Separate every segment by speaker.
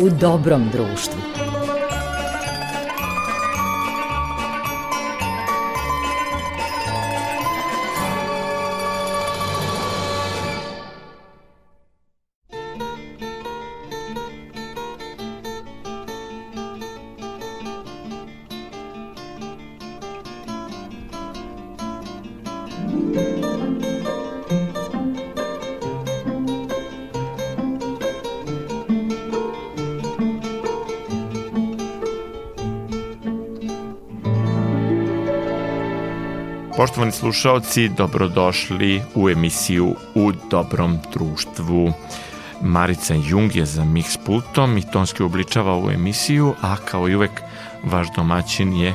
Speaker 1: u dobrom društvu.
Speaker 2: Poštovani slušaoci, dobrodošli u emisiju U dobrom društvu. Marica Jung je za mix pultom i tonski obličava ovu emisiju, a kao i uvek vaš domaćin je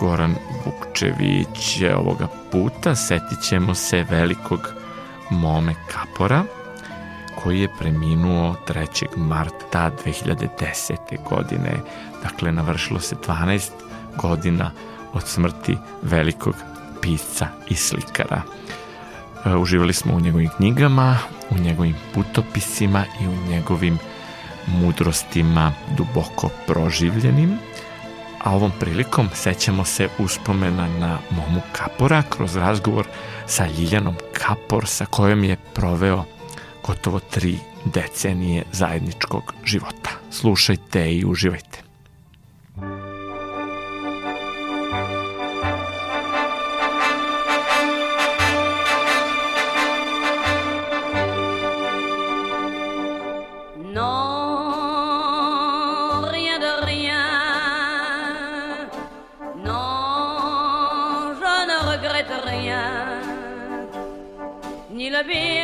Speaker 2: Goran Vukčević. Ovoga puta setit ćemo se velikog Mome Kapora, koji je preminuo 3. marta 2010. godine. Dakle, navršilo se 12 godina od smrti velikog pisca i slikara. E, uživali smo u njegovim knjigama, u njegovim putopisima i u njegovim mudrostima duboko proživljenim, a ovom prilikom sećamo se uspomena na Momu Kapora kroz razgovor sa Ljiljanom Kapor sa kojom je proveo gotovo tri decenije zajedničkog života. Slušajte i uživajte. gabi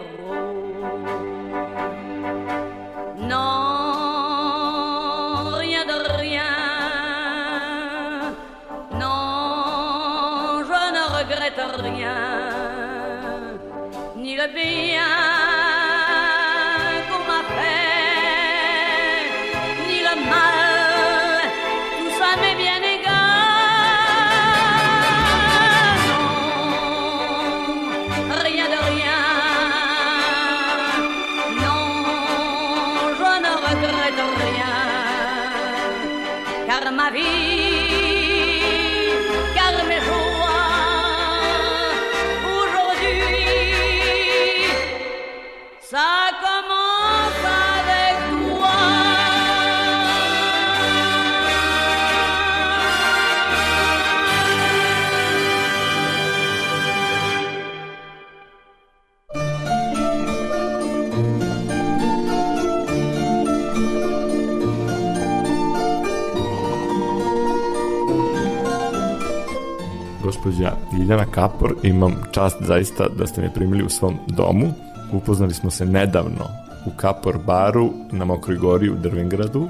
Speaker 2: ma vie. Gospođa Ljiljana Kapor. Imam čast zaista da ste me primili u svom domu. Upoznali smo se nedavno u Kapor baru na Mokroj gori u Drvengradu,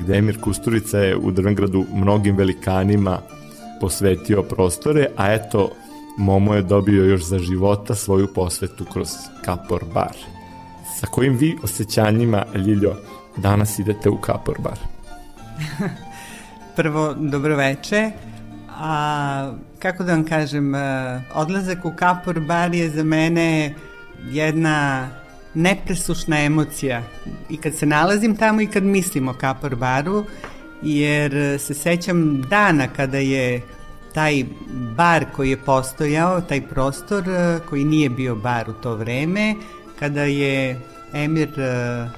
Speaker 2: gde Emir Kusturica je u Drvengradu mnogim velikanima posvetio prostore, a eto, Momo je dobio još za života svoju posvetu kroz Kapor bar. Sa kojim vi osjećanjima, Ljiljo, danas idete u Kapor bar?
Speaker 3: Prvo, dobro veče. A kako da vam kažem, odlazak u Kapor bar je za mene jedna nepresušna emocija. I kad se nalazim tamo i kad mislim o Kapor baru, jer se sećam dana kada je taj bar koji je postojao, taj prostor koji nije bio bar u to vreme, kada je Emir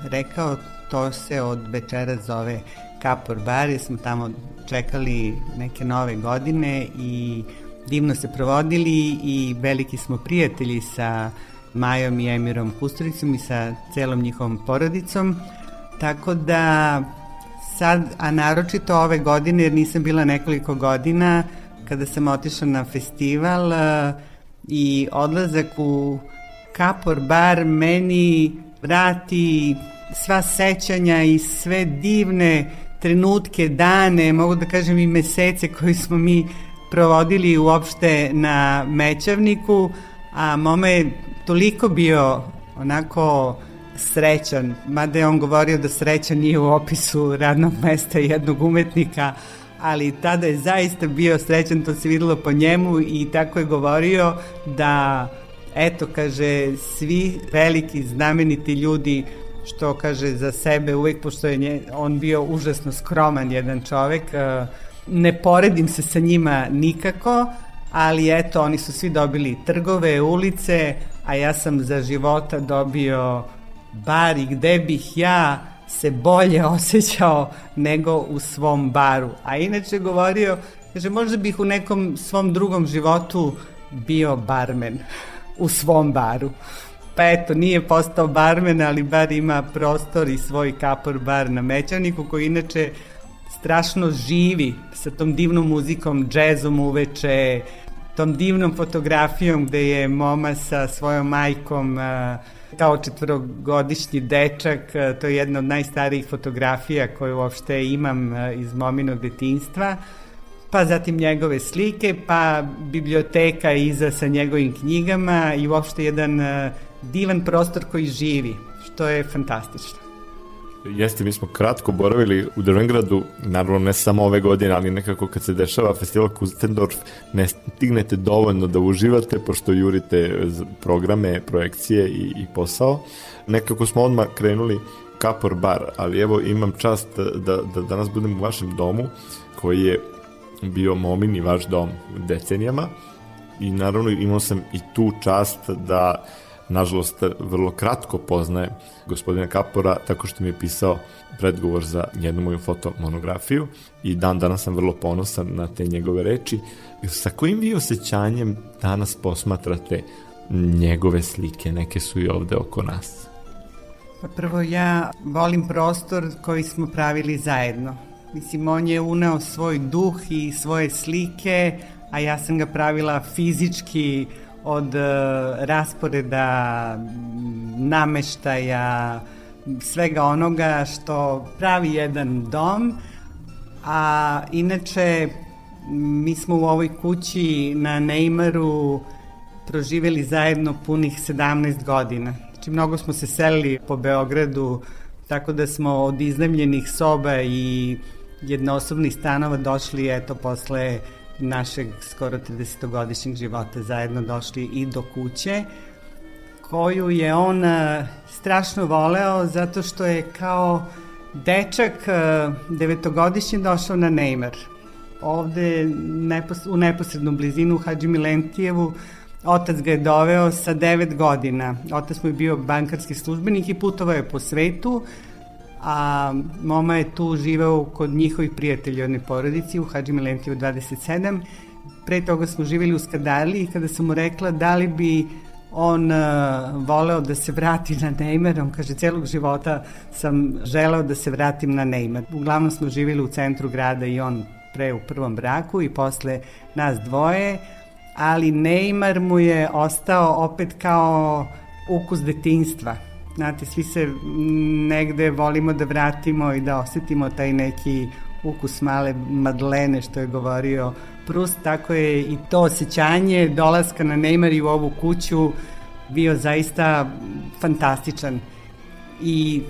Speaker 3: rekao to se od večera zove Kapor bar, jer smo tamo čekali neke nove godine i divno se provodili i veliki smo prijatelji sa Majom i Emirom Kusturicom i sa celom njihovom porodicom. Tako da sad, a naročito ove godine, jer nisam bila nekoliko godina, kada sam otišla na festival uh, i odlazak u Kapor bar meni vrati sva sećanja i sve divne trenutke, dane, mogu da kažem i mesece koji smo mi provodili uopšte na Mećavniku, a mama je toliko bio onako srećan, mada je on govorio da sreća nije u opisu radnog mesta jednog umetnika, ali tada je zaista bio srećan, to se videlo po njemu i tako je govorio da eto, kaže, svi veliki znameniti ljudi što kaže za sebe uvek, pošto je nje, on bio užasno skroman jedan čovek, e, ne poredim se sa njima nikako, ali eto, oni su svi dobili trgove, ulice, a ja sam za života dobio bar i gde bih ja se bolje osjećao nego u svom baru. A inače govorio, kaže, možda bih u nekom svom drugom životu bio barmen u svom baru. Pa eto, nije postao barmen, ali bar ima prostor i svoj kapor bar na Mećaniku, koji inače strašno živi sa tom divnom muzikom, džezom uveče, tom divnom fotografijom gde je moma sa svojom majkom kao četvrogodišnji dečak, to je jedna od najstarijih fotografija koju uopšte imam iz mominog detinstva pa zatim njegove slike, pa biblioteka iza sa njegovim knjigama i uopšte jedan uh, divan prostor koji živi, što je fantastično.
Speaker 4: Jeste, mi smo kratko boravili u Drvengradu, naravno ne samo ove godine, ali nekako kad se dešava festival Kustendorf, ne stignete dovoljno da uživate, pošto jurite programe, projekcije i, i posao. Nekako smo odmah krenuli Kapor bar, ali evo imam čast da, da danas budem u vašem domu, koji je bio Momin i vaš dom decenijama i naravno imao sam i tu čast da nažalost vrlo kratko poznajem gospodina Kapora tako što mi je pisao predgovor za jednu moju fotomonografiju i dan danas sam vrlo ponosan na te njegove reči. Sa kojim vi osjećanjem danas posmatrate njegove slike, neke su i ovde oko nas?
Speaker 3: Pa prvo ja volim prostor koji smo pravili zajedno Mislim, on je uneo svoj duh i svoje slike, a ja sam ga pravila fizički od uh, rasporeda, nameštaja, svega onoga što pravi jedan dom. A inače, mi smo u ovoj kući na Neymaru proživeli zajedno punih 17 godina. Znači, mnogo smo se selili po Beogradu, tako da smo od iznajmljenih soba i jednosobnih stanova došli, eto, posle našeg skoro 30-godišnjeg života zajedno došli i do kuće koju je on uh, strašno voleo zato što je kao dečak uh, devetogodišnji došao na Neymar. Ovde u neposrednu blizinu u Hadži Milentijevu otac ga je doveo sa 9 godina. Otac mu je bio bankarski službenik i putovao je po svetu a mama je tu živeo kod njihovih prijatelja jedne porodici u Hadži Milentiju 27. Pre toga smo živjeli u Skadali i kada sam mu rekla da li bi on uh, voleo da se vrati na Neymar, on kaže celog života sam želeo da se vratim na Neymar. Uglavnom smo živjeli u centru grada i on pre u prvom braku i posle nas dvoje, ali Neymar mu je ostao opet kao ukus detinstva Znate, svi se negde volimo da vratimo i da osetimo taj neki ukus male madlene što je govorio Prust, tako je i to osjećanje dolaska na Neymar i u ovu kuću bio zaista fantastičan. I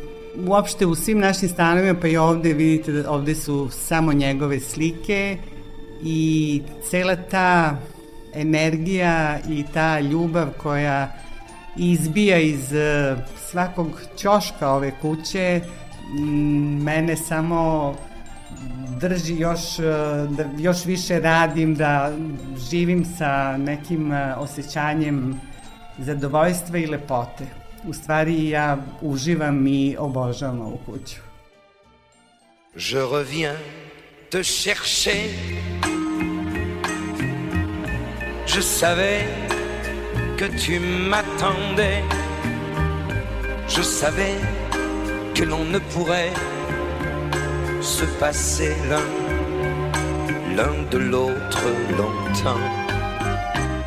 Speaker 3: uopšte u svim našim stanovima, pa i ovde vidite da ovde su samo njegove slike i cela ta energija i ta ljubav koja izbija iz e, svakog ćoška ove kuće mene samo drži još, e, da još više radim, da živim sa nekim e, osjećanjem zadovoljstva i lepote. u stvari ja uživam i obožavam ovu kuću.
Speaker 5: Je reviens te chercher Je savais que tu m'attendais Je savais que l'on ne pourrait se passer l'un l'un de l'autre longtemps.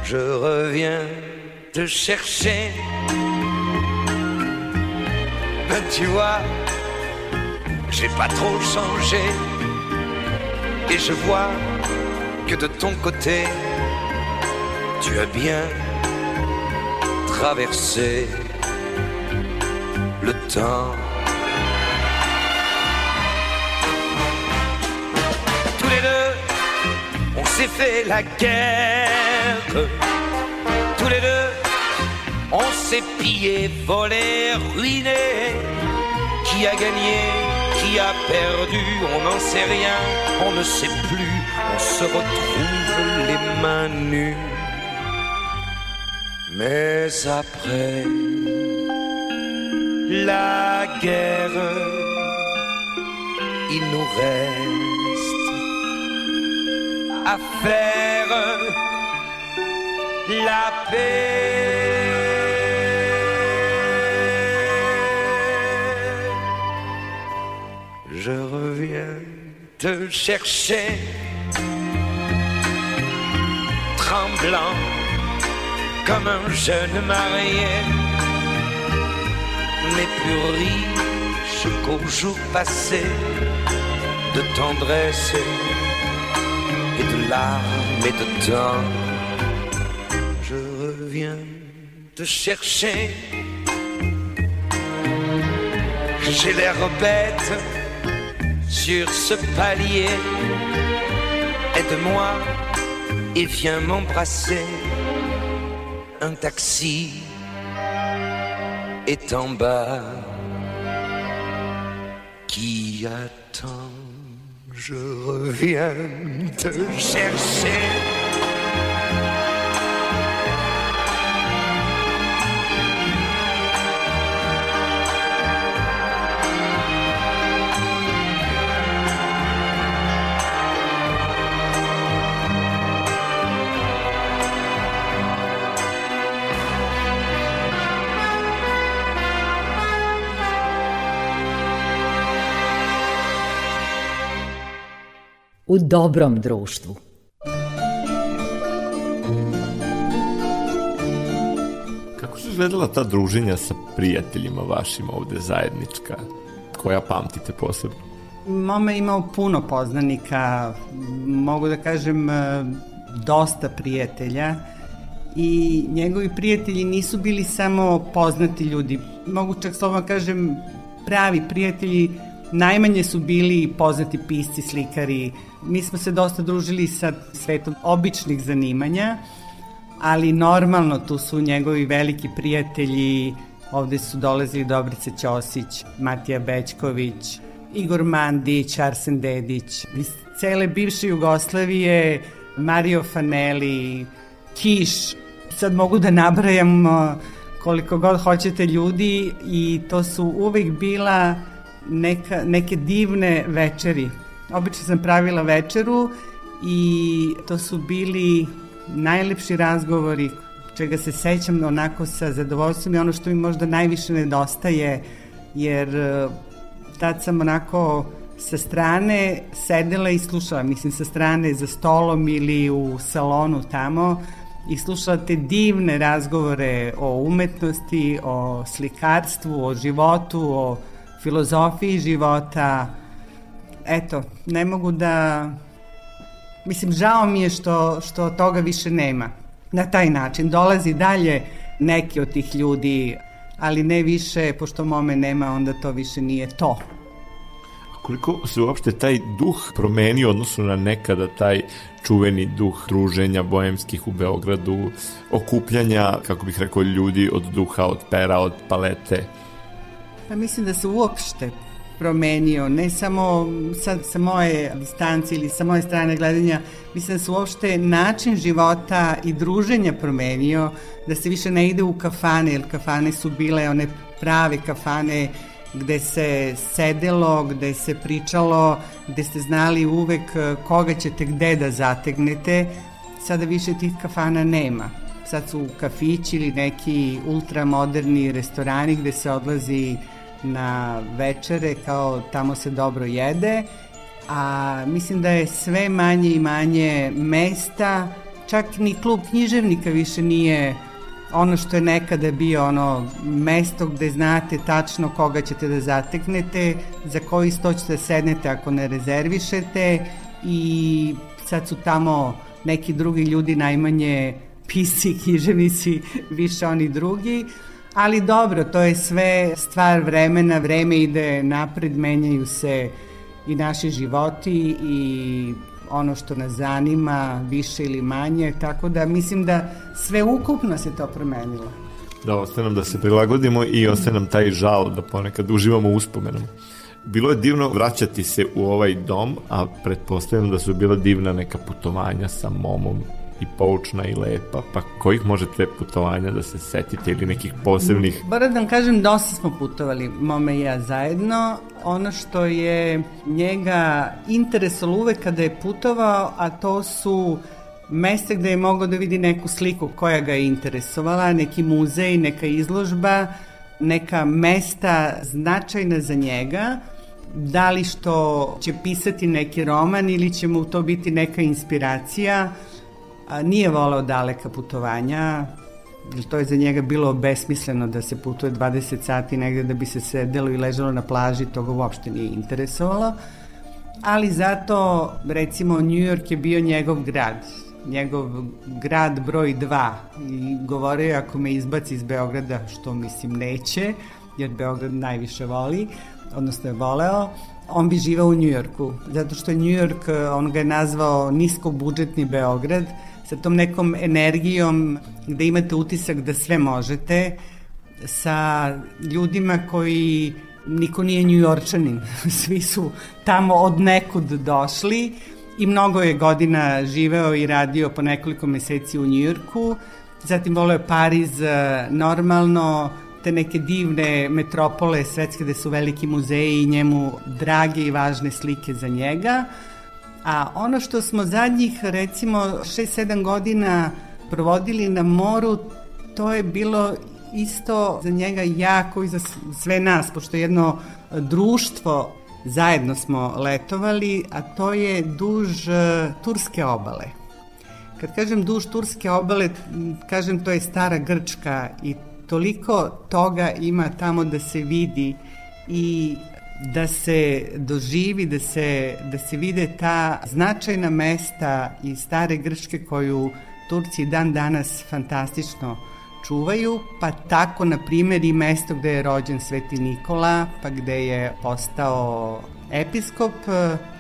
Speaker 5: Je reviens te chercher. Mais tu vois, j'ai pas trop changé. Et je vois que de ton côté, tu as bien traversé le temps. Tous les deux, on s'est fait la guerre. Tous les deux, on s'est pillé, volé, ruiné. Qui a gagné, qui a perdu, on n'en sait rien, on ne sait plus. On se retrouve les mains nues. Mais après la guerre, il nous reste à faire la paix. Je reviens te chercher, tremblant comme un jeune marié mais plus riche qu'au jour passé de tendresse et de larmes et de temps. Je reviens te chercher. J'ai l'air bête sur ce palier. Aide-moi et viens m'embrasser. Un taxi est en bas qui attend. Je reviens te chercher.
Speaker 1: U dobrom društvu.
Speaker 4: Kako su izgledala ta druženja sa prijateljima vašim ovde zajednička? Koja pamtite posebno?
Speaker 3: Mama je imao puno poznanika, mogu da kažem e, dosta prijatelja i njegovi prijatelji nisu bili samo poznati ljudi. Mogu čak s vama kažem pravi prijatelji najmanje su bili poznati pisci, slikari. Mi smo se dosta družili sa svetom običnih zanimanja, ali normalno tu su njegovi veliki prijatelji, ovde su dolazili Dobrica Ćosić, Matija Bećković, Igor Mandić, Arsen Dedić, iz cele bivše Jugoslavije, Mario Fanelli, Kiš, sad mogu da nabrajam koliko god hoćete ljudi i to su uvek bila neka, neke divne večeri. Obično sam pravila večeru i to su bili najlepši razgovori čega se sećam onako sa zadovoljstvom i ono što mi možda najviše nedostaje jer e, tad sam onako sa strane sedela i slušala, mislim sa strane za stolom ili u salonu tamo i slušala te divne razgovore o umetnosti, o slikarstvu, o životu, o filozofiji života. Eto, ne mogu da... Mislim, žao mi je što, što toga više nema. Na taj način dolazi dalje neki od tih ljudi, ali ne više, pošto mome nema, onda to više nije to.
Speaker 4: A koliko se uopšte taj duh promenio odnosno na nekada taj čuveni duh druženja bojemskih u Beogradu, okupljanja, kako bih rekao, ljudi od duha, od pera, od palete?
Speaker 3: Pa mislim da se uopšte promenio, ne samo sa, sa moje distancije ili sa moje strane gledanja, mislim da se uopšte način života i druženja promenio, da se više ne ide u kafane, jer kafane su bile one prave kafane gde se sedelo, gde se pričalo, gde ste znali uvek koga ćete gde da zategnete, sada više tih kafana nema. Sad su kafići ili neki ultramoderni restorani gde se odlazi na večere kao tamo se dobro jede, a mislim da je sve manje i manje mesta, čak ni klub književnika više nije ono što je nekada bio ono mesto gde znate tačno koga ćete da zateknete, za koji sto ćete da sednete ako ne rezervišete i sad su tamo neki drugi ljudi najmanje pisci, književnici, više oni drugi, ali dobro, to je sve stvar vremena, vreme ide napred, menjaju se i naši životi i ono što nas zanima više ili manje, tako da mislim da sve ukupno se to promenilo.
Speaker 4: Da, ostaje nam da se prilagodimo i ostaje nam taj žal da ponekad uživamo u uspomenama. Bilo je divno vraćati se u ovaj dom, a pretpostavljam da su bila divna neka putovanja sa momom i poučna i lepa, pa kojih možete putovanja da se setite ili nekih posebnih?
Speaker 3: Moram da vam kažem, dosta smo putovali, mome i ja zajedno. Ono što je njega interesalo uvek kada je putovao, a to su mesta gde je mogao da vidi neku sliku koja ga je interesovala, neki muzej, neka izložba, neka mesta značajna za njega, da li što će pisati neki roman ili će mu to biti neka inspiracija, a, nije volao daleka putovanja, jer to je za njega bilo besmisleno da se putuje 20 sati negde da bi se sedelo i ležalo na plaži, to ga uopšte nije interesovalo. Ali zato, recimo, New York je bio njegov grad, njegov grad broj 2 i govorio ako me izbaci iz Beograda, što mislim neće, jer Beograd najviše voli, odnosno je voleo, on bi živao u Njujorku, zato što je Njujork, on ga je nazvao niskobudžetni Beograd, sa tom nekom energijom gde imate utisak da sve možete, sa ljudima koji niko nije njujorčanin, svi su tamo od nekud došli i mnogo je godina živeo i radio po nekoliko meseci u Njujorku, zatim voleo je Pariz normalno, te neke divne metropole svetske gde su veliki muzeji i njemu drage i važne slike za njega. A ono što smo zadnjih recimo 6-7 godina provodili na moru, to je bilo isto za njega jako i za sve nas, pošto jedno društvo zajedno smo letovali, a to je duž e, Turske obale. Kad kažem duž Turske obale, kažem to je stara Grčka i toliko toga ima tamo da se vidi i da se doživi, da se, da se vide ta značajna mesta iz stare Grčke koju Turci dan danas fantastično čuvaju, pa tako, na primjer, i mesto gde je rođen Sveti Nikola, pa gde je postao episkop,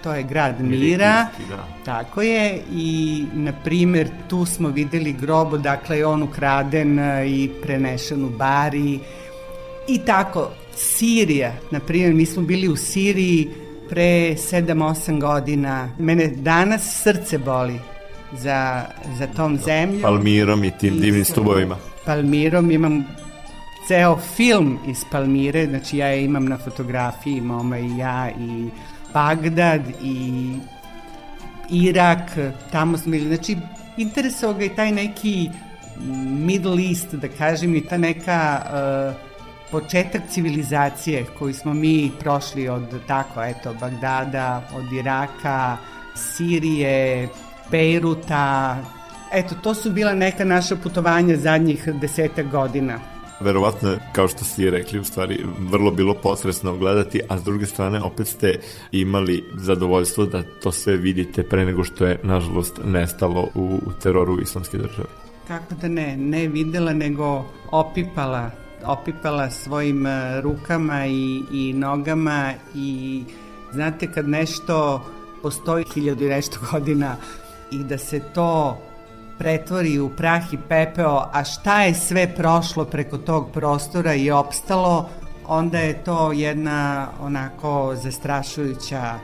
Speaker 3: to je grad Mira, da. tako je, i na primjer tu smo videli grob, dakle je on ukraden i prenešen u Bari, i tako, Sirija, na primjer, mi smo bili u Siriji pre 7-8 godina. Mene danas srce boli za, za tom zemljom.
Speaker 4: Palmirom i tim divnim stubovima.
Speaker 3: Palmirom imam ceo film iz Palmire, znači ja je imam na fotografiji, mama i ja i Bagdad i Irak, tamo smo bili, znači interesovao ga i taj neki Middle East, da kažem, i ta neka uh, početak civilizacije koju smo mi prošli od tako, eto, Bagdada, od Iraka, Sirije, Beiruta, eto, to su bila neka naša putovanja zadnjih deseta godina.
Speaker 4: Verovatno, kao što ste rekli, u stvari vrlo bilo posresno gledati, a s druge strane opet ste imali zadovoljstvo da to sve vidite pre nego što je, nažalost, nestalo u, u teroru islamske države.
Speaker 3: Kako da ne, ne videla, nego opipala opipala svojim e, rukama i, i nogama i znate kad nešto postoji hiljadu i nešto godina i da se to pretvori u prah i pepeo, a šta je sve prošlo preko tog prostora i opstalo, onda je to jedna onako zastrašujuća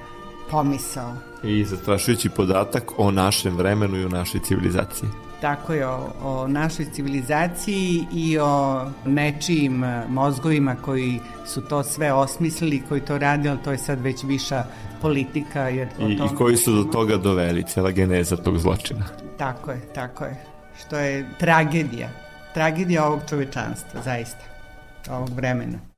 Speaker 3: pomisao.
Speaker 4: I zastrašujući podatak o našem vremenu i o našoj civilizaciji.
Speaker 3: Tako je, o, o našoj civilizaciji i o nečijim mozgovima koji su to sve osmislili, koji to radi, ali to je sad već viša politika. Jer
Speaker 4: I, I koji su do toga doveli, cela geneza tog zločina.
Speaker 3: Tako je, tako je. Što je tragedija. Tragedija ovog čovečanstva, zaista. Ovog vremena.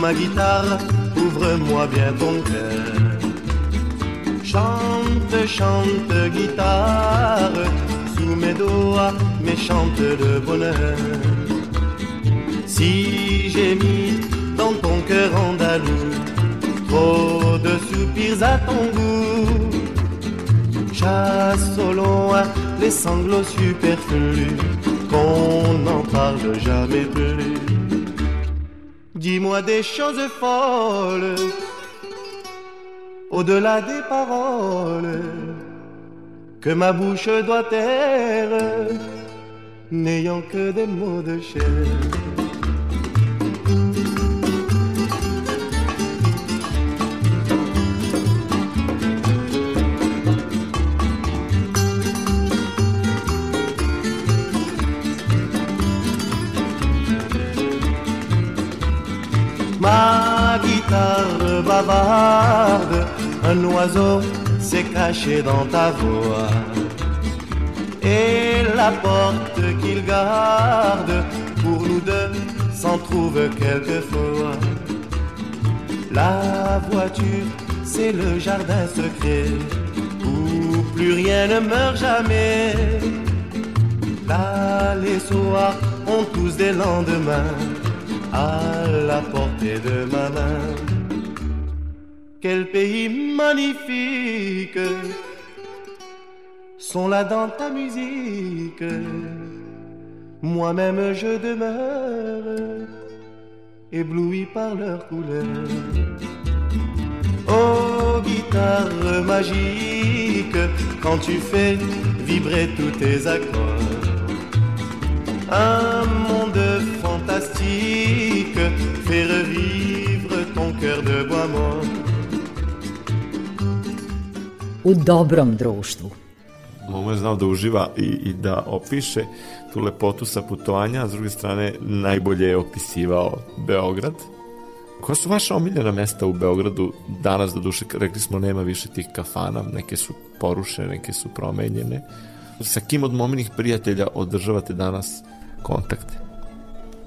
Speaker 6: Ma guitare, ouvre-moi bien ton cœur. Chante, chante, guitare, sous mes doigts, mais chante de bonheur. Si j'ai mis dans ton cœur andalou trop de soupirs à ton goût, chasse au loin les sanglots superflus, qu'on n'en parle jamais plus. Dis-moi des choses folles, au-delà des paroles, que ma bouche doit taire, n'ayant que des mots de chair. Un oiseau s'est caché dans ta voix. Et la porte qu'il garde pour nous deux s'en trouve quelquefois. La voiture, c'est le jardin secret où plus rien ne meurt jamais. Là, les soirs ont tous des lendemains à la portée de ma main. Quel pays magnifique sont là dans ta musique. Moi-même je demeure ébloui par leur couleur. Oh guitare magique, quand tu fais vibrer tous tes accords, un monde fantastique fait revivre ton cœur de bois mort.
Speaker 1: U dobrom društvu.
Speaker 4: Momo je znao da uživa i, i da opiše tu lepotu sa putovanja, a s druge strane najbolje je opisivao Beograd. Koja su vaša omiljena mesta u Beogradu danas, do duše, rekli smo nema više tih kafana, neke su porušene, neke su promenjene. Sa kim od momenih prijatelja održavate danas kontakte?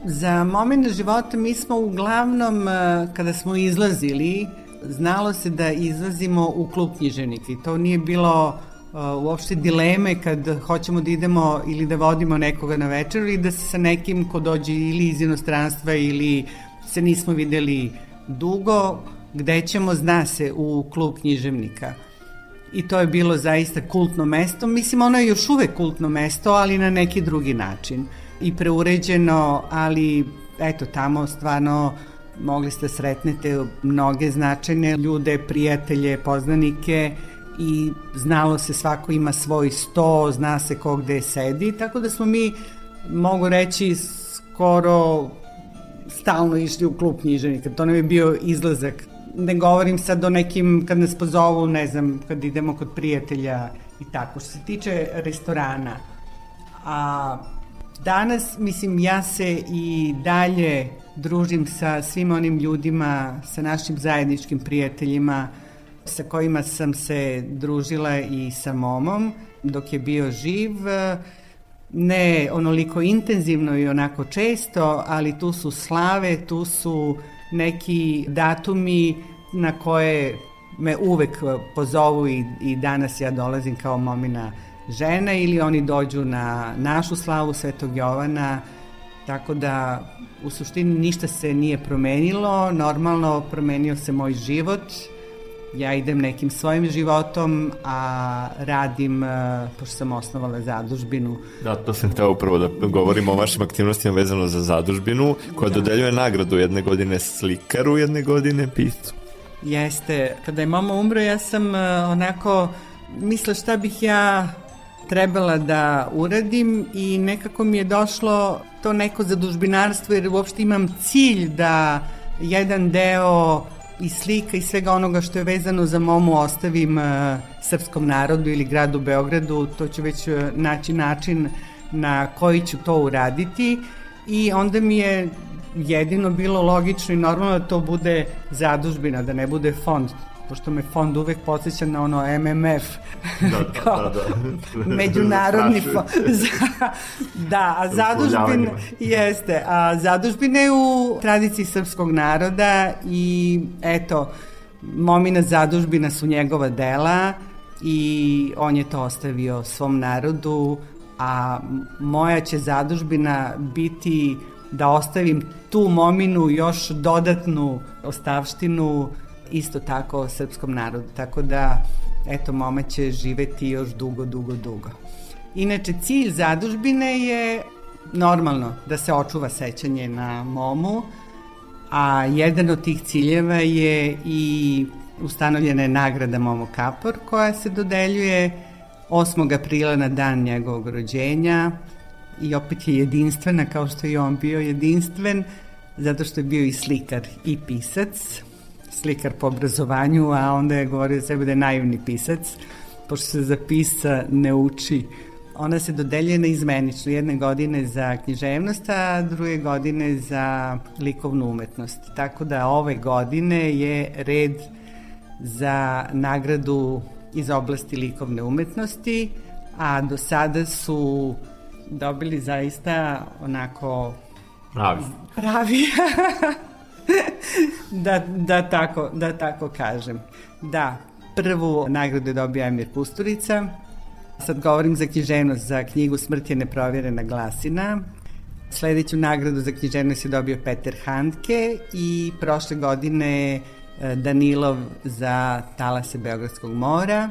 Speaker 3: Za moment života mi smo uglavnom, eh, kada smo izlazili, znalo se da izlazimo u klub književnik i to nije bilo uh, uopšte dileme kad hoćemo da idemo ili da vodimo nekoga na večeru ili da se sa nekim ko dođe ili iz inostranstva ili se nismo videli dugo, gde ćemo, zna se, u klub književnika. I to je bilo zaista kultno mesto. Mislim, ono je još uvek kultno mesto, ali na neki drugi način. I preuređeno, ali eto, tamo stvarno mogli ste sretnete mnoge značajne ljude, prijatelje, poznanike i znalo se svako ima svoj sto, zna se ko gde sedi, tako da smo mi, mogu reći, skoro stalno išli u klub književnika. To nam je bio izlazak. Ne govorim sad o nekim, kad nas pozovu, ne znam, kad idemo kod prijatelja i tako. Što se tiče restorana, a danas, mislim, ja se i dalje družim sa svim onim ljudima, sa našim zajedničkim prijateljima sa kojima sam se družila i sa momom dok je bio živ. Ne onoliko intenzivno i onako često, ali tu su slave, tu su neki datumi na koje me uvek pozovu i, i danas ja dolazim kao momina žena ili oni dođu na našu slavu Svetog Jovana, tako da u suštini ništa se nije promenilo, normalno promenio se moj život ja idem nekim svojim životom, a radim, uh, pošto sam osnovala zadužbinu.
Speaker 4: Da, to sam teo upravo da govorimo o vašim aktivnostima vezano za zadužbinu, koja da. dodeljuje nagradu jedne godine slikaru, jedne godine piscu.
Speaker 3: Jeste, kada je mama umro, ja sam uh, onako mislila šta bih ja trebala da uradim i nekako mi je došlo to neko zadužbinarstvo jer uopšte imam cilj da jedan deo i slika i svega onoga što je vezano za momu ostavim uh, srpskom narodu ili gradu Beogradu, to ću već uh, naći način na koji ću to uraditi. I onda mi je jedino bilo logično i normalno da to bude zadužbina, da ne bude fond pošto me fond uvek podsjeća na ono MMF, da, da, kao da, da. međunarodni fond. da, a zadužbine, jeste, a zadužbine u tradiciji srpskog naroda i eto, momina zadužbina su njegova dela i on je to ostavio svom narodu, a moja će zadužbina biti da ostavim tu mominu još dodatnu ostavštinu isto tako srpskom narodu. Tako da, eto, mama će živeti još dugo, dugo, dugo. Inače, cilj zadužbine je normalno da se očuva sećanje na momu, a jedan od tih ciljeva je i ustanovljena je nagrada Momo Kapor koja se dodeljuje 8. aprila na dan njegovog rođenja i opet je jedinstvena kao što je on bio jedinstven zato što je bio i slikar i pisac slikar po obrazovanju, a onda je govorio sebe da je naivni pisac, pošto se za pisa ne uči. Ona se dodeljuje na izmenično, jedne godine za književnost, a druge godine za likovnu umetnost. Tako da ove godine je red za nagradu iz oblasti likovne umetnosti, a do sada su dobili zaista onako
Speaker 4: pravi.
Speaker 3: Pravi. da, da, tako, da tako kažem. Da, prvu nagradu je dobio Emir Kusturica, sad govorim za književnost, za knjigu Smrt je neprovjerena glasina, Sledeću nagradu za književnost je dobio Peter Handke i prošle godine e, Danilov za Talase Beogradskog mora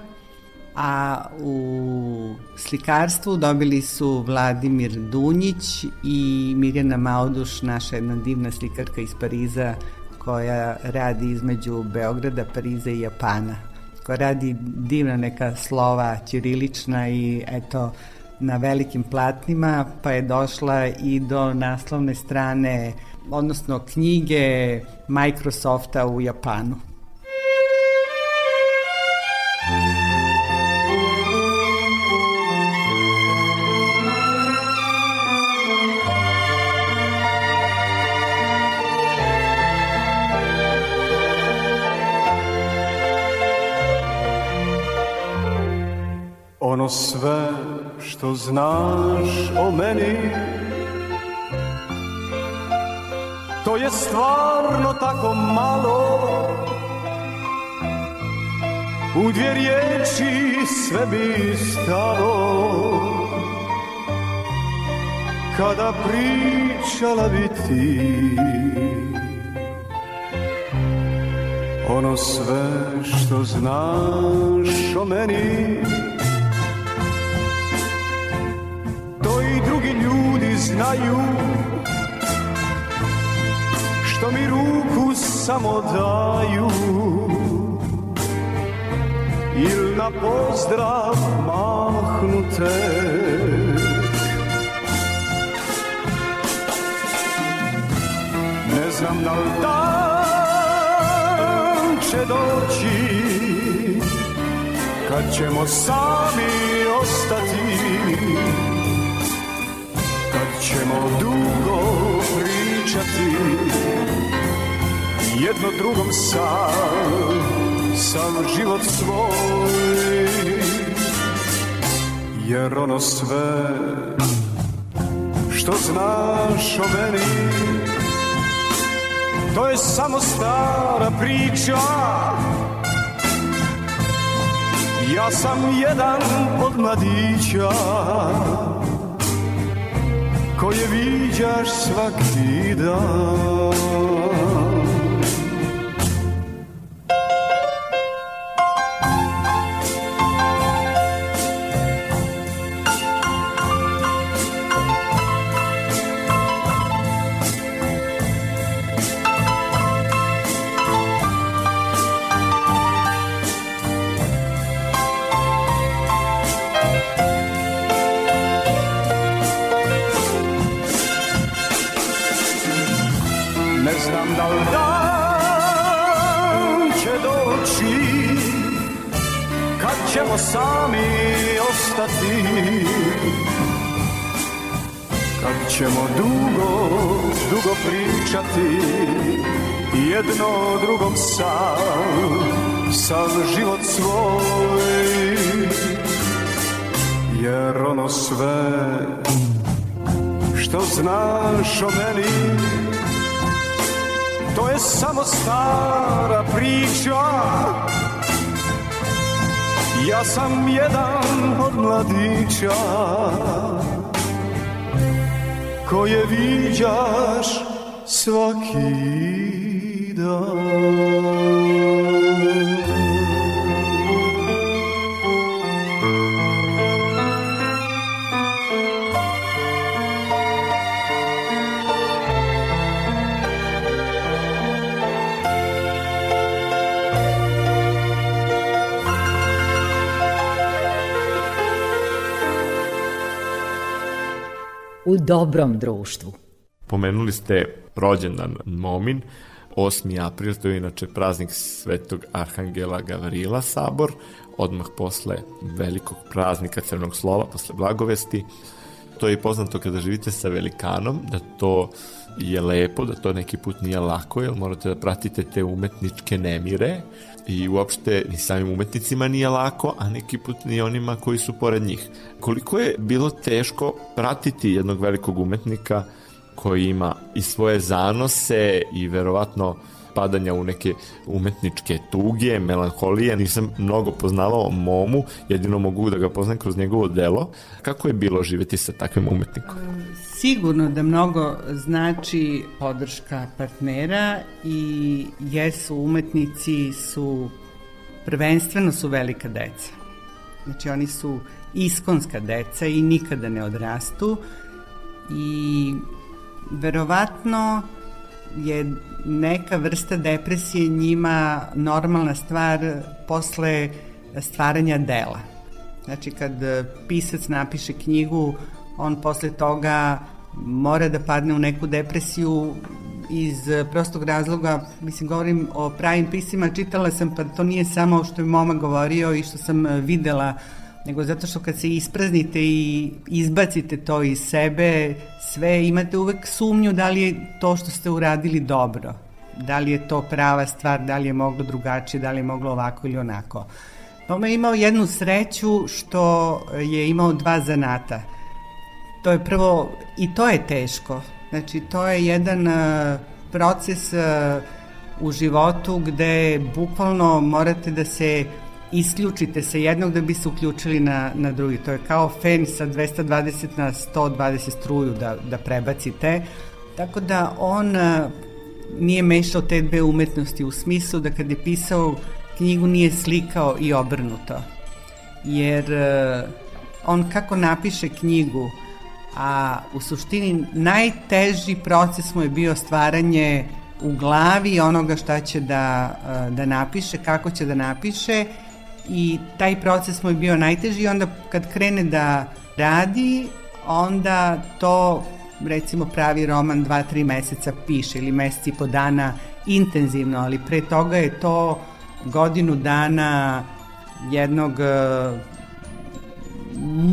Speaker 3: a u slikarstvu dobili su Vladimir Dunjić i Mirjana Mauduš, naša jedna divna slikarka iz Pariza koja radi između Beograda, Pariza i Japana koja radi divna neka slova ćirilična i eto na velikim platnima pa je došla i do naslovne strane odnosno knjige Microsofta u Japanu.
Speaker 7: Sve što znaš o meni. To je stvarno tako malo. U dvije riječi sve bi stalo. Kada pričala bi ti Ono sve što znaš o meni znaju Što mi ruku samo daju. Il na pozdrav mahnute. Ne znam da li dan će doći Kad ćemo sami ostati ćemo dugo pričati jedno drugom sam, sam život svoj. Jer ono sve što znaš o meni to je samo stara priča. Ja sam jedan od mladića koje viđaš svaki dan ćemo dugo, dugo pričati Jedno drugom sam, sam život svoj. Jer ono sve što znaš o meni To je samo stara priča. Ja sam jedan od mladića Koje viđaš svaki dan
Speaker 1: u dobrom društvu.
Speaker 4: Pomenuli ste rođendan Momin, 8. april, to je inače praznik Svetog Arhangela Gavrila Sabor, odmah posle velikog praznika Crnog slova, posle Blagovesti. To je poznato kada živite sa velikanom, da to je lepo, da to neki put nije lako, jer morate da pratite te umetničke nemire i uopšte ni samim umetnicima nije lako, a neki put ni onima koji su pored njih. Koliko je bilo teško pratiti jednog velikog umetnika koji ima i svoje zanose i verovatno padanja u neke umetničke tuge, melanholije, nisam mnogo poznavao Momu, jedino mogu da ga poznam kroz njegovo delo. Kako je bilo živeti sa takvim umetnikom?
Speaker 3: Sigurno da mnogo znači podrška partnera i jesu umetnici su prvenstveno su velika deca. Znači oni su iskonska deca i nikada ne odrastu i verovatno je neka vrsta depresije njima normalna stvar posle stvaranja dela. Znači kad pisac napiše knjigu, on posle toga mora da padne u neku depresiju iz prostog razloga, mislim govorim o pravim pisima, čitala sam pa to nije samo što je Moma govorio i što sam videla nego zato što kad se ispraznite i izbacite to iz sebe, sve imate uvek sumnju da li je to što ste uradili dobro, da li je to prava stvar, da li je moglo drugačije, da li je moglo ovako ili onako. Toma je imao jednu sreću što je imao dva zanata. To je prvo, i to je teško, znači to je jedan uh, proces uh, u životu gde bukvalno morate da se isključite se jednog da bi se uključili na, na drugi. To je kao fen sa 220 na 120 struju da, da prebacite. Tako da on nije mešao te dve umetnosti u smislu da kad je pisao knjigu nije slikao i obrnuto. Jer on kako napiše knjigu, a u suštini najteži proces mu je bio stvaranje u glavi onoga šta će da, da napiše, kako će da napiše i taj proces mu je bio najteži i onda kad krene da radi, onda to recimo pravi roman dva, tri meseca piše ili mesec i po dana intenzivno, ali pre toga je to godinu dana jednog uh,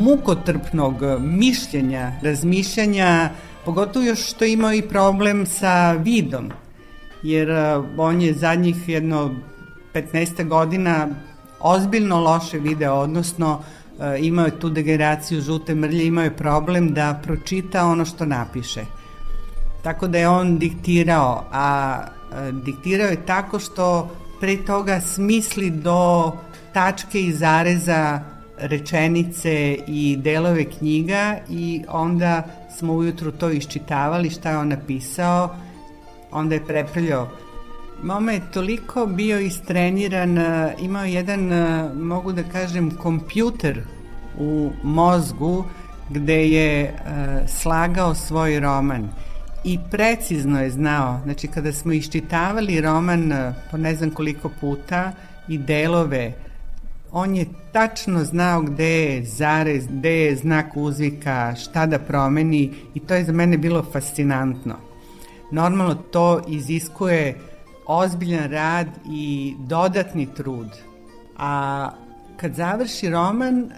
Speaker 3: mukotrpnog mišljenja, razmišljanja, pogotovo još što imao i problem sa vidom, jer uh, on je zadnjih jedno 15 godina ozbiljno loše video, odnosno e, imao je tu degeneraciju žute mrlje, imao je problem da pročita ono što napiše. Tako da je on diktirao, a e, diktirao je tako što pre toga smisli do tačke i zareza rečenice i delove knjiga i onda smo ujutru to iščitavali šta je on napisao, onda je prepravljao Mama je toliko bio istreniran, e, imao jedan, e, mogu da kažem, kompjuter u mozgu gde je e, slagao svoj roman i precizno je znao, znači kada smo iščitavali roman po ne znam koliko puta i delove, on je tačno znao gde je zarez, gde je znak uzvika, šta da promeni i to je za mene bilo fascinantno. Normalno to iziskuje ozbiljan rad i dodatni trud. A kad završi roman,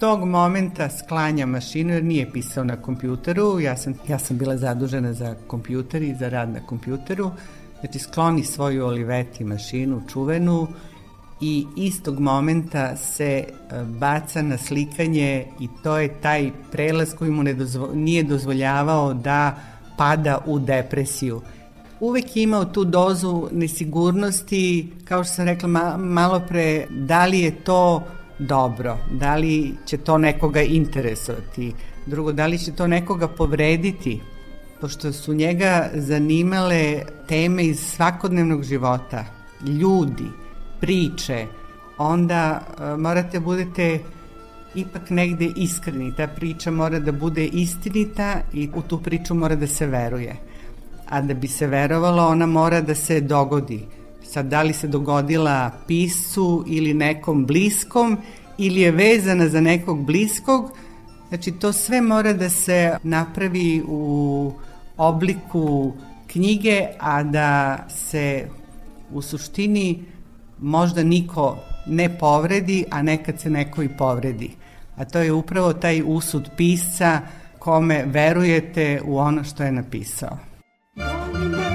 Speaker 3: tog momenta sklanja mašinu jer nije pisao na kompjuteru, ja sam, ja sam bila zadužena za kompjuter i za rad na kompjuteru, znači skloni svoju Olivetti mašinu čuvenu i istog momenta se e, baca na slikanje i to je taj prelaz koji mu ne dozvo, nije dozvoljavao da pada u depresiju. Uvek je imao tu dozu nesigurnosti, kao što sam rekla ma, malo pre, da li je to dobro, da li će to nekoga interesovati, drugo, da li će to nekoga povrediti, pošto su njega zanimale teme iz svakodnevnog života, ljudi, priče, onda uh, morate da budete ipak negde iskreni. Ta priča mora da bude istinita i u tu priču mora da se veruje. A da bi se verovalo, ona mora da se dogodi. Sad, da li se dogodila piscu ili nekom bliskom ili je vezana za nekog bliskog, znači to sve mora da se napravi u obliku knjige, a da se u suštini možda niko ne povredi, a nekad se neko i povredi. A to je upravo taj usud pisca kome verujete u ono što je napisao.
Speaker 8: Thank you.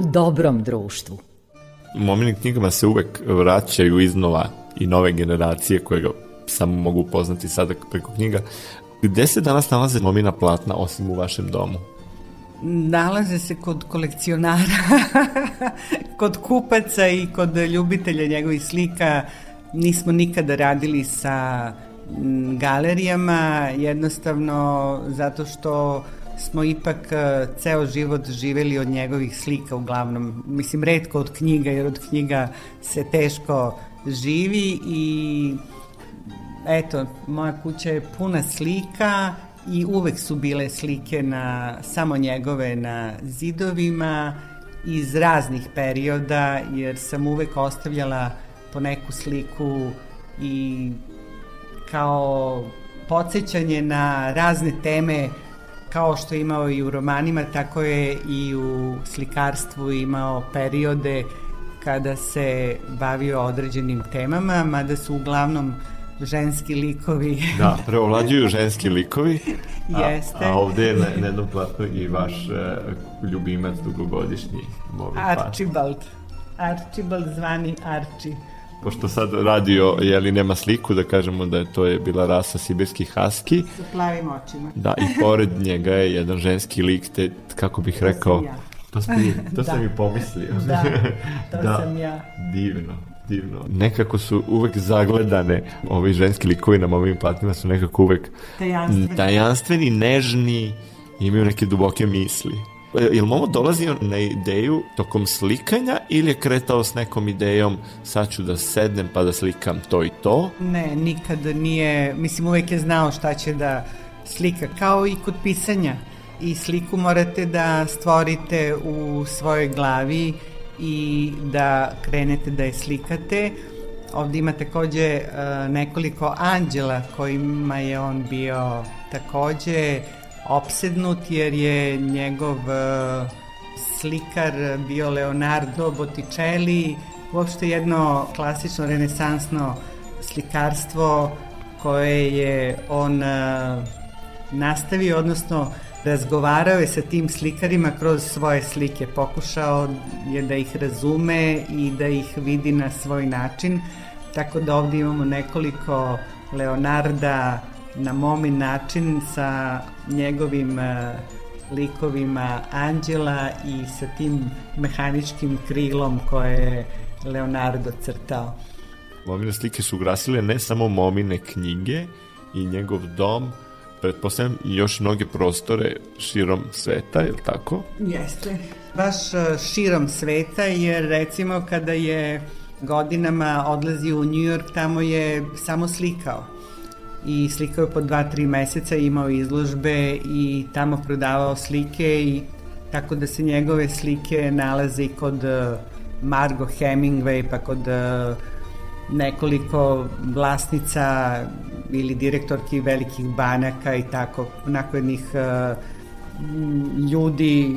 Speaker 1: U dobrom društvu.
Speaker 4: U mominim knjigama se uvek vraćaju iznova i nove generacije koje ga samo mogu upoznati sada preko knjiga. Gde se danas nalaze momina platna osim u vašem domu?
Speaker 3: Nalaze se kod kolekcionara, kod kupaca i kod ljubitelja njegovih slika. Nismo nikada radili sa galerijama, jednostavno zato što smo ipak e, ceo život živeli od njegovih slika uglavnom. Mislim, redko od knjiga, jer od knjiga se teško živi i eto, moja kuća je puna slika i uvek su bile slike na, samo njegove na zidovima iz raznih perioda, jer sam uvek ostavljala po neku sliku i kao podsjećanje na razne teme kao što je imao i u romanima, tako je i u slikarstvu imao periode kada se bavio određenim temama, mada su uglavnom ženski likovi.
Speaker 4: Da, preovlađuju ženski likovi. A,
Speaker 3: Jeste.
Speaker 4: A ovde je na, na jednom platnu i vaš uh, ljubimac dugogodišnji.
Speaker 3: Archibald. Archibald zvani Arči.
Speaker 4: Pošto sad radio, jeli nema sliku, da kažemo da je to je bila rasa sibirskih haski.
Speaker 3: Sa plavim očima.
Speaker 4: Da, i pored njega je jedan ženski lik, te, kako bih rekao,
Speaker 3: ja.
Speaker 4: to, sam, i- to
Speaker 3: Da.
Speaker 4: sam i pomislio.
Speaker 3: Da, to sam ja.
Speaker 4: Divno, divno. Nekako su uvek zagledane, ovi ženski likovi na ovim platnima su nekako uvek
Speaker 3: Tajanstveni.
Speaker 4: tajanstveni, nežni, imaju neke duboke misli. E, Jel Momo dolazio na ideju tokom slikanja ili je kretao s nekom idejom sad ću da sednem pa da slikam to i to?
Speaker 3: Ne, nikad nije, mislim uvek je znao šta će da slika, kao i kod pisanja. I sliku morate da stvorite u svojoj glavi i da krenete da je slikate. Ovde ima takođe uh, nekoliko anđela kojima je on bio takođe opsednut jer je njegov uh, slikar bio Leonardo Botticelli, uopšte jedno klasično renesansno slikarstvo koje je on uh, nastavio, odnosno razgovarao je sa tim slikarima kroz svoje slike, pokušao je da ih razume i da ih vidi na svoj način, tako da ovde imamo nekoliko Leonarda na momi način sa njegovim uh, likovima anđela i sa tim mehaničkim krilom koje je Leonardo crtao.
Speaker 4: Momine slike su ukrasile ne samo momine knjige i njegov dom, pretpostavljam i još mnoge prostore širom sveta, je li tako?
Speaker 3: Jeste. Baš e, širom sveta, jer recimo kada je godinama odlazio u New York, tamo je samo slikao i slikao je po dva, tri meseca, imao izložbe i tamo prodavao slike i tako da se njegove slike nalaze i kod e, Margo Hemingway, pa kod uh, nekoliko vlasnica ili direktorki velikih banaka i tako, onako jednih uh, ljudi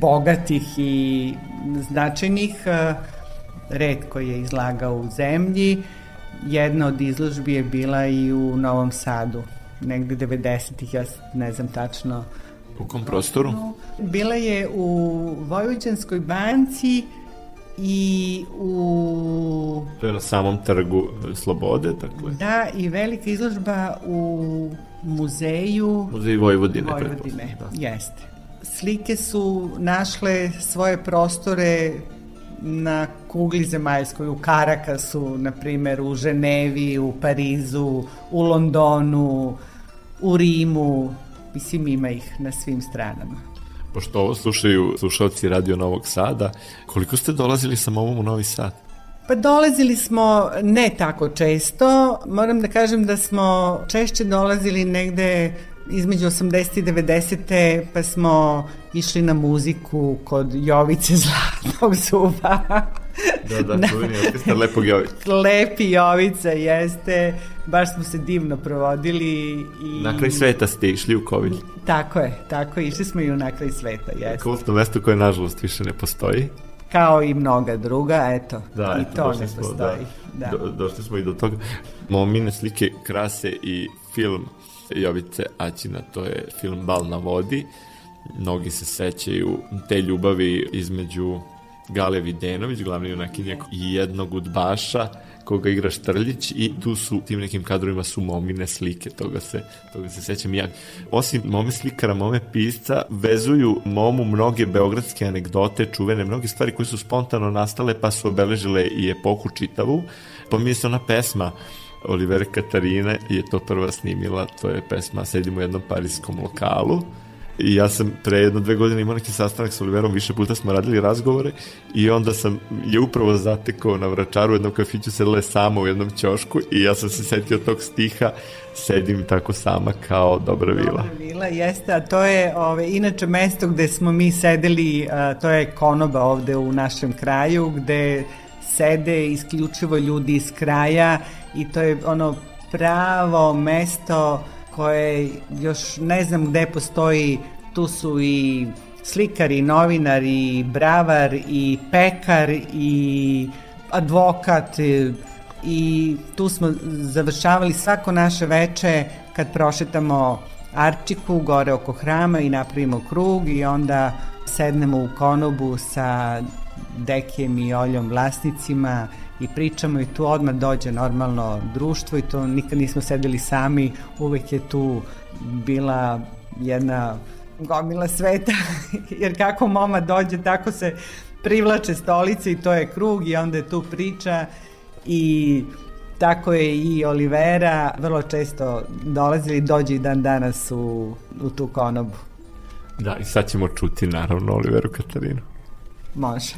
Speaker 3: bogatih i značajnih, red koji je izlagao u zemlji. Jedna od izložbi je bila i u Novom Sadu, negde 90-ih, ja ne znam tačno.
Speaker 4: U kom prostoru?
Speaker 3: Bila je u Vojvođanskoj banci, i u...
Speaker 4: To je na samom trgu Slobode, dakle.
Speaker 3: Da, i velika izložba u muzeju...
Speaker 4: Muzej Vojvodine.
Speaker 3: Vojvodine, da. jeste. Slike su našle svoje prostore na kugli zemaljskoj, u Karakasu, na primer, u Ženevi, u Parizu, u Londonu, u Rimu, mislim ima ih na svim stranama.
Speaker 4: Pošto ovo slušaju slušalci Radio Novog Sada, koliko ste dolazili sa momom u Novi Sad?
Speaker 3: Pa dolazili smo ne tako često, moram da kažem da smo češće dolazili negde između 80. i 90. pa smo išli na muziku kod Jovice Zlatnog zuba.
Speaker 4: da, da, čuveni orkestar Lepog Jovica.
Speaker 3: Lepi Jovica, jeste. Baš smo se divno provodili. I...
Speaker 4: Na kraj sveta ste išli u COVID.
Speaker 3: Tako je, tako je. Išli smo i u na kraj sveta, jeste.
Speaker 4: Kultno mesto koje nažalost više ne postoji.
Speaker 3: Kao i mnoga druga, eto.
Speaker 4: Da,
Speaker 3: i
Speaker 4: eto,
Speaker 3: to ne
Speaker 4: smo,
Speaker 3: postoji.
Speaker 4: Da. da. Do, došli smo i do toga. Momine slike krase i film Jovice Aćina, to je film Bal na vodi. Mnogi se sećaju te ljubavi između Gale Videnović, glavni junakinja i jednog udbaša koga igra Štrljić i tu su tim nekim kadrovima su momine slike, toga se, toga se sećam ja. Osim mome slikara, mome pisca, vezuju momu mnoge beogradske anegdote, čuvene, mnoge stvari koje su spontano nastale pa su obeležile i epohu čitavu. Pominje se ona pesma Olivera Katarina je to prva snimila, to je pesma Sedimo u jednom parijskom lokalu i ja sam pre jedno dve godine imao neki sastanak sa Oliverom, više puta smo radili razgovore i onda sam je upravo zatekao na vračaru u jednom kafiću, sedela je sama u jednom ćošku i ja sam se setio tog stiha, sedim tako sama kao dobra vila. Dobra
Speaker 3: vila, jeste, a to je ove, inače mesto gde smo mi sedeli, a, to je konoba ovde u našem kraju, gde sede isključivo ljudi iz kraja i to je ono pravo mesto koje još ne znam gde postoji, tu su i slikar i novinar i bravar i pekar i advokat i, tu smo završavali svako naše veče kad prošetamo Arčiku gore oko hrama i napravimo krug i onda sednemo u konobu sa Dekijem i Oljom vlasnicima i pričamo i tu odmah dođe normalno društvo i to nikad nismo sedeli sami, uvek je tu bila jedna gomila sveta, jer kako moma dođe, tako se privlače stolice i to je krug i onda je tu priča i tako je i Olivera vrlo često dolazili, dođe i dan danas u, u tu konobu.
Speaker 4: Da, i sad ćemo čuti naravno Oliveru Katarinu.
Speaker 3: Može.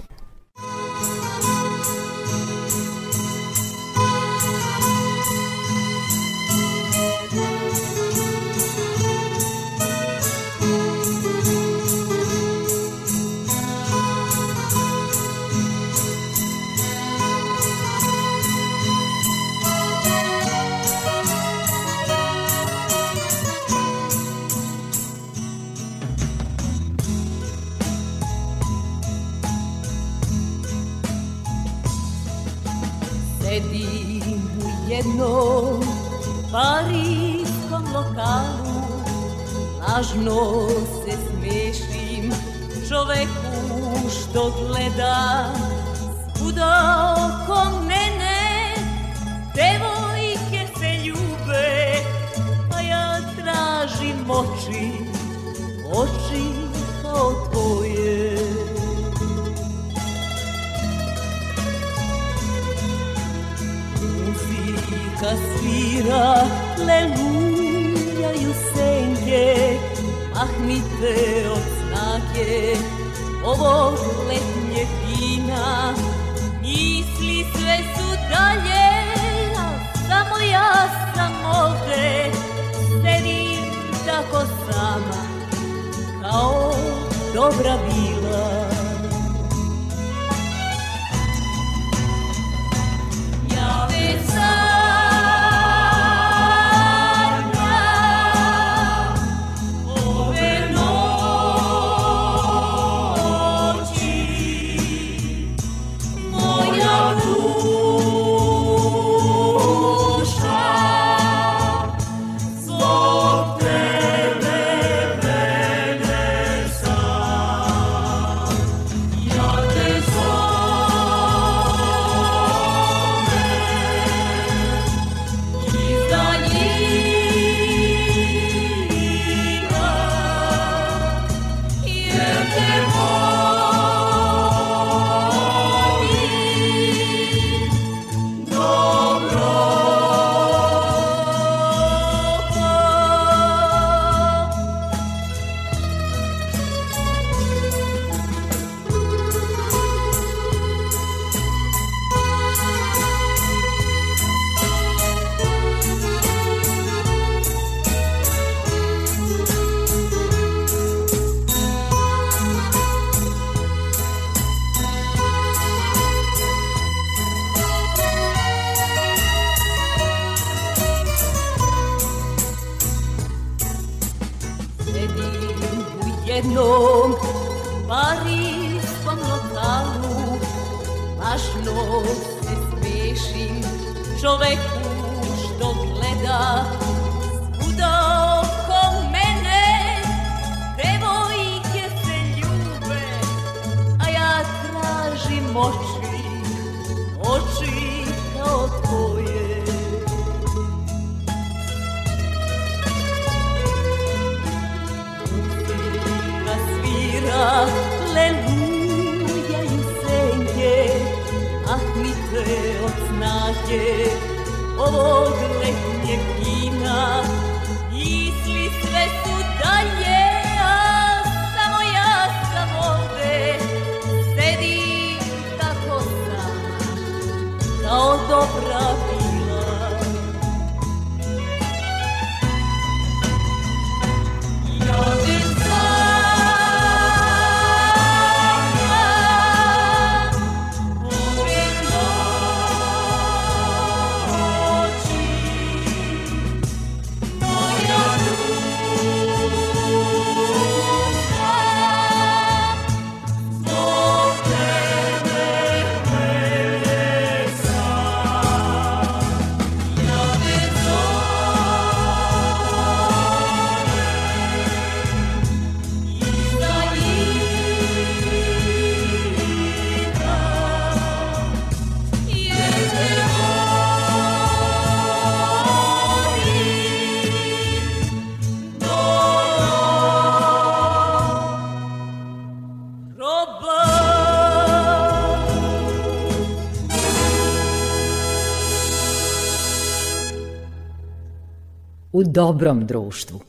Speaker 1: dobrom društvu.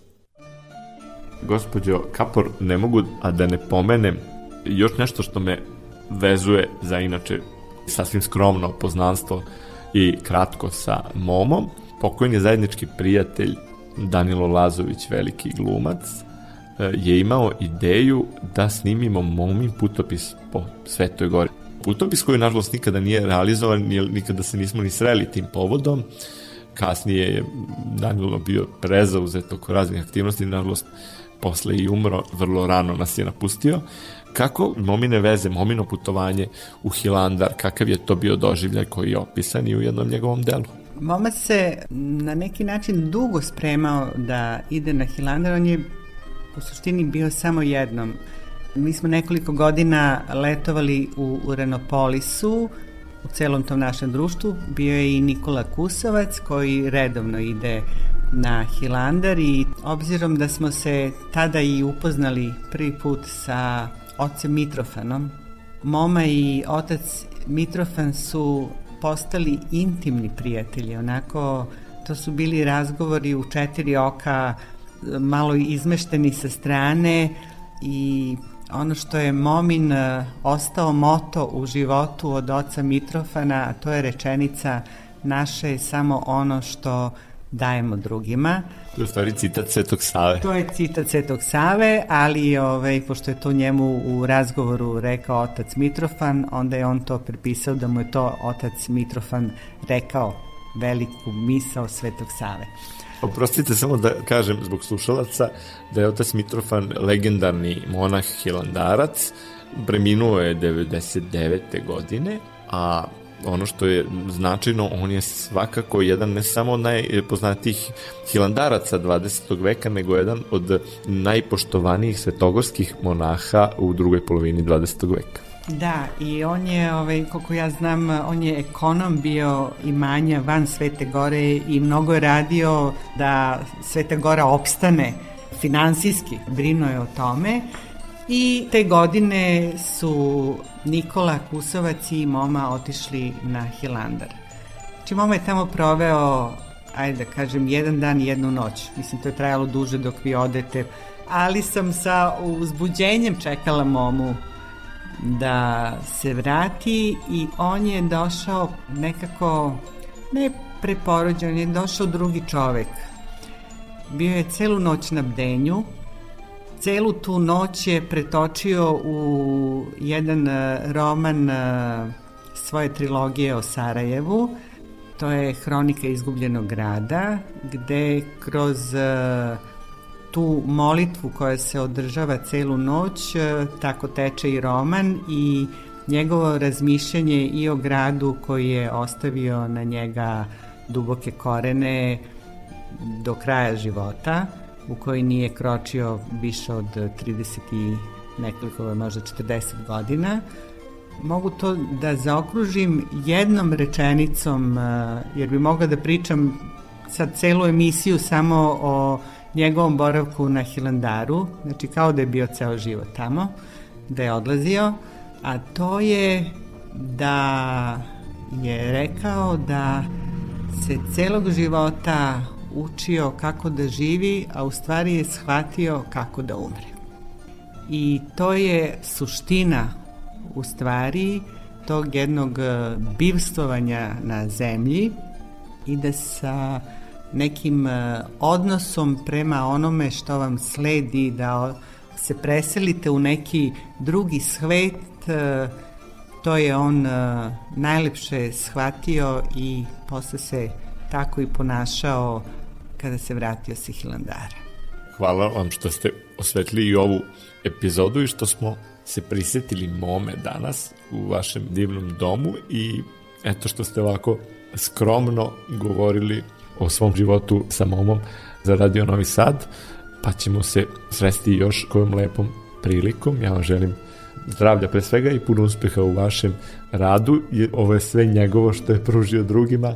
Speaker 4: Gospodjo Kapor, ne mogu a da ne pomenem još nešto što me vezuje za inače sasvim skromno poznanstvo i kratko sa momom. Pokojni zajednički prijatelj Danilo Lazović, veliki glumac, e, je imao ideju da snimimo momin putopis po Svetoj gori. Putopis koji, nažalost, nikada nije realizovan, nikada se nismo ni sreli tim povodom, kasnije je Danilo bio prezauzet oko raznih aktivnosti, nažalost posle i umro, vrlo rano nas je napustio. Kako momine veze, momino putovanje u Hilandar, kakav je to bio doživljaj koji je opisan i u jednom njegovom delu?
Speaker 3: Momac se na neki način dugo spremao da ide na Hilandar, on je u suštini bio samo jednom. Mi smo nekoliko godina letovali u Uranopolisu, u celom tom našem društvu. Bio je i Nikola Kusovac koji redovno ide na Hilandar i obzirom da smo se tada i upoznali prvi put sa ocem Mitrofanom, Moma i otac Mitrofan su postali intimni prijatelji, onako to su bili razgovori u četiri oka, malo izmešteni sa strane i ono što je Momin e, ostao moto u životu od oca Mitrofana, a to je rečenica naše je samo ono što dajemo drugima.
Speaker 4: To je stvari citat Svetog Save.
Speaker 3: To je citat Svetog Save, ali ovaj, pošto je to njemu u razgovoru rekao otac Mitrofan, onda je on to prepisao da mu je to otac Mitrofan rekao veliku misao Svetog Save.
Speaker 4: Oprostite samo da kažem zbog slušalaca da je otac Mitrofan legendarni monah hilandarac, preminuo je 99. godine, a ono što je značajno, on je svakako jedan ne samo najpoznatijih hilandaraca 20. veka, nego jedan od najpoštovanijih svetogorskih monaha u drugoj polovini 20. veka.
Speaker 3: Da, i on je, ovaj, koliko ja znam, on je ekonom bio imanja van Svete Gore i mnogo je radio da Sveta Gora opstane finansijski, brinuo je o tome i te godine su Nikola Kusovac i Moma otišli na Hilandar. Znači, Moma je tamo proveo, ajde da kažem, jedan dan i jednu noć. Mislim, to je trajalo duže dok vi odete, ali sam sa uzbuđenjem čekala Momu da se vrati i on je došao nekako, ne preporođen, je došao drugi čovek. Bio je celu noć na bdenju, celu tu noć je pretočio u jedan e, roman e, svoje trilogije o Sarajevu, to je Hronika izgubljenog grada, gde kroz uh, tu molitvu koja se održava celu noć, e, tako teče i roman i njegovo razmišljanje i o gradu koji je ostavio na njega duboke korene do kraja života, u koji nije kročio više od 30 i nekoliko, možda 40 godina. Mogu to da zaokružim jednom rečenicom, e, jer bi mogla da pričam sad celu emisiju samo o njegovom boravku na Hilandaru, znači kao da je bio ceo život tamo, da je odlazio, a to je da je rekao da se celog života učio kako da živi, a u stvari je shvatio kako da umre. I to je suština u stvari tog jednog e, bivstvovanja na zemlji i da sa nekim e, odnosom prema onome što vam sledi, da se preselite u neki drugi svet, e, to je on e, najlepše shvatio i posle se tako i ponašao kada se vratio sa Hilandara.
Speaker 4: Hvala vam što ste osvetli i ovu epizodu i što smo se prisetili mome danas u vašem divnom domu i eto što ste ovako skromno govorili o svom životu sa momom za Radio Novi Sad, pa ćemo se sresti još kojom lepom prilikom. Ja vam želim zdravlja pre svega i puno uspeha u vašem radu. Ovo je sve njegovo što je pružio drugima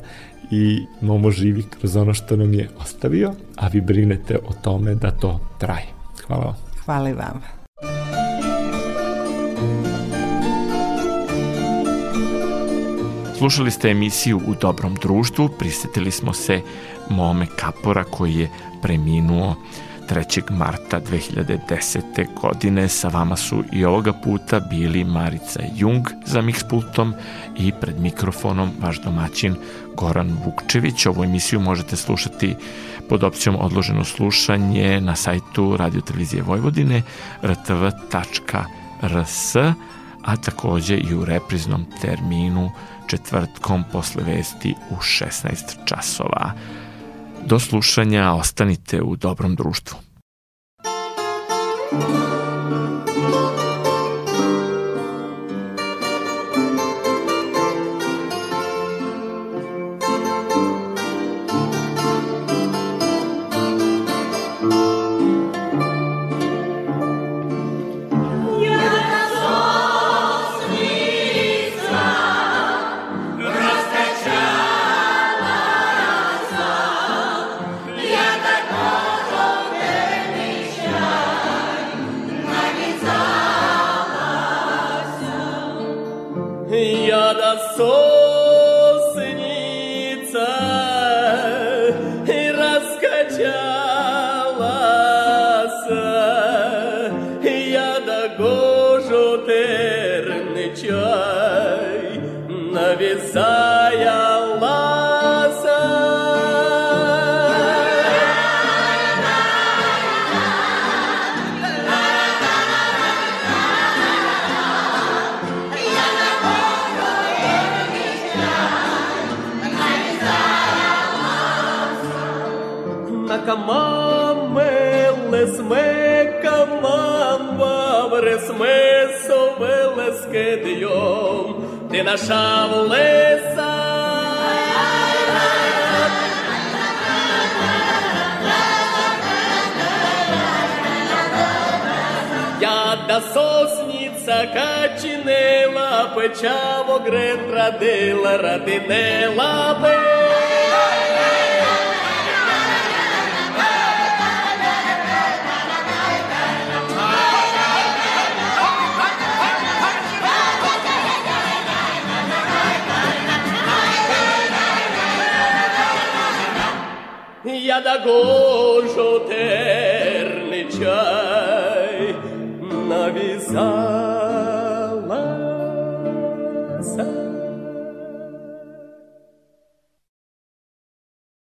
Speaker 4: i Momo živi kroz ono što nam je ostavio, a vi brinete o tome da to traje. Hvala vam.
Speaker 3: Hvala i vama.
Speaker 4: Slušali ste emisiju U dobrom društvu, prisetili smo se Mome Kapora koji je preminuo 3. marta 2010. godine. Sa vama su i ovoga puta bili Marica Jung za Mixpultom i pred mikrofonom vaš domaćin Goran Vukčević. Ovu emisiju možete slušati pod opcijom odloženo slušanje na sajtu Radio Televizije Vojvodine rtv.rs a takođe i u repriznom terminu četvrtkom posle vesti u 16 časova. Do slušanja ostanite u dobrom društvu.
Speaker 9: Jada Гедеон, ти наша Олеса. Та сосниця качинела, печаво грен радила, радинела бе. я також отерничай нав'язав.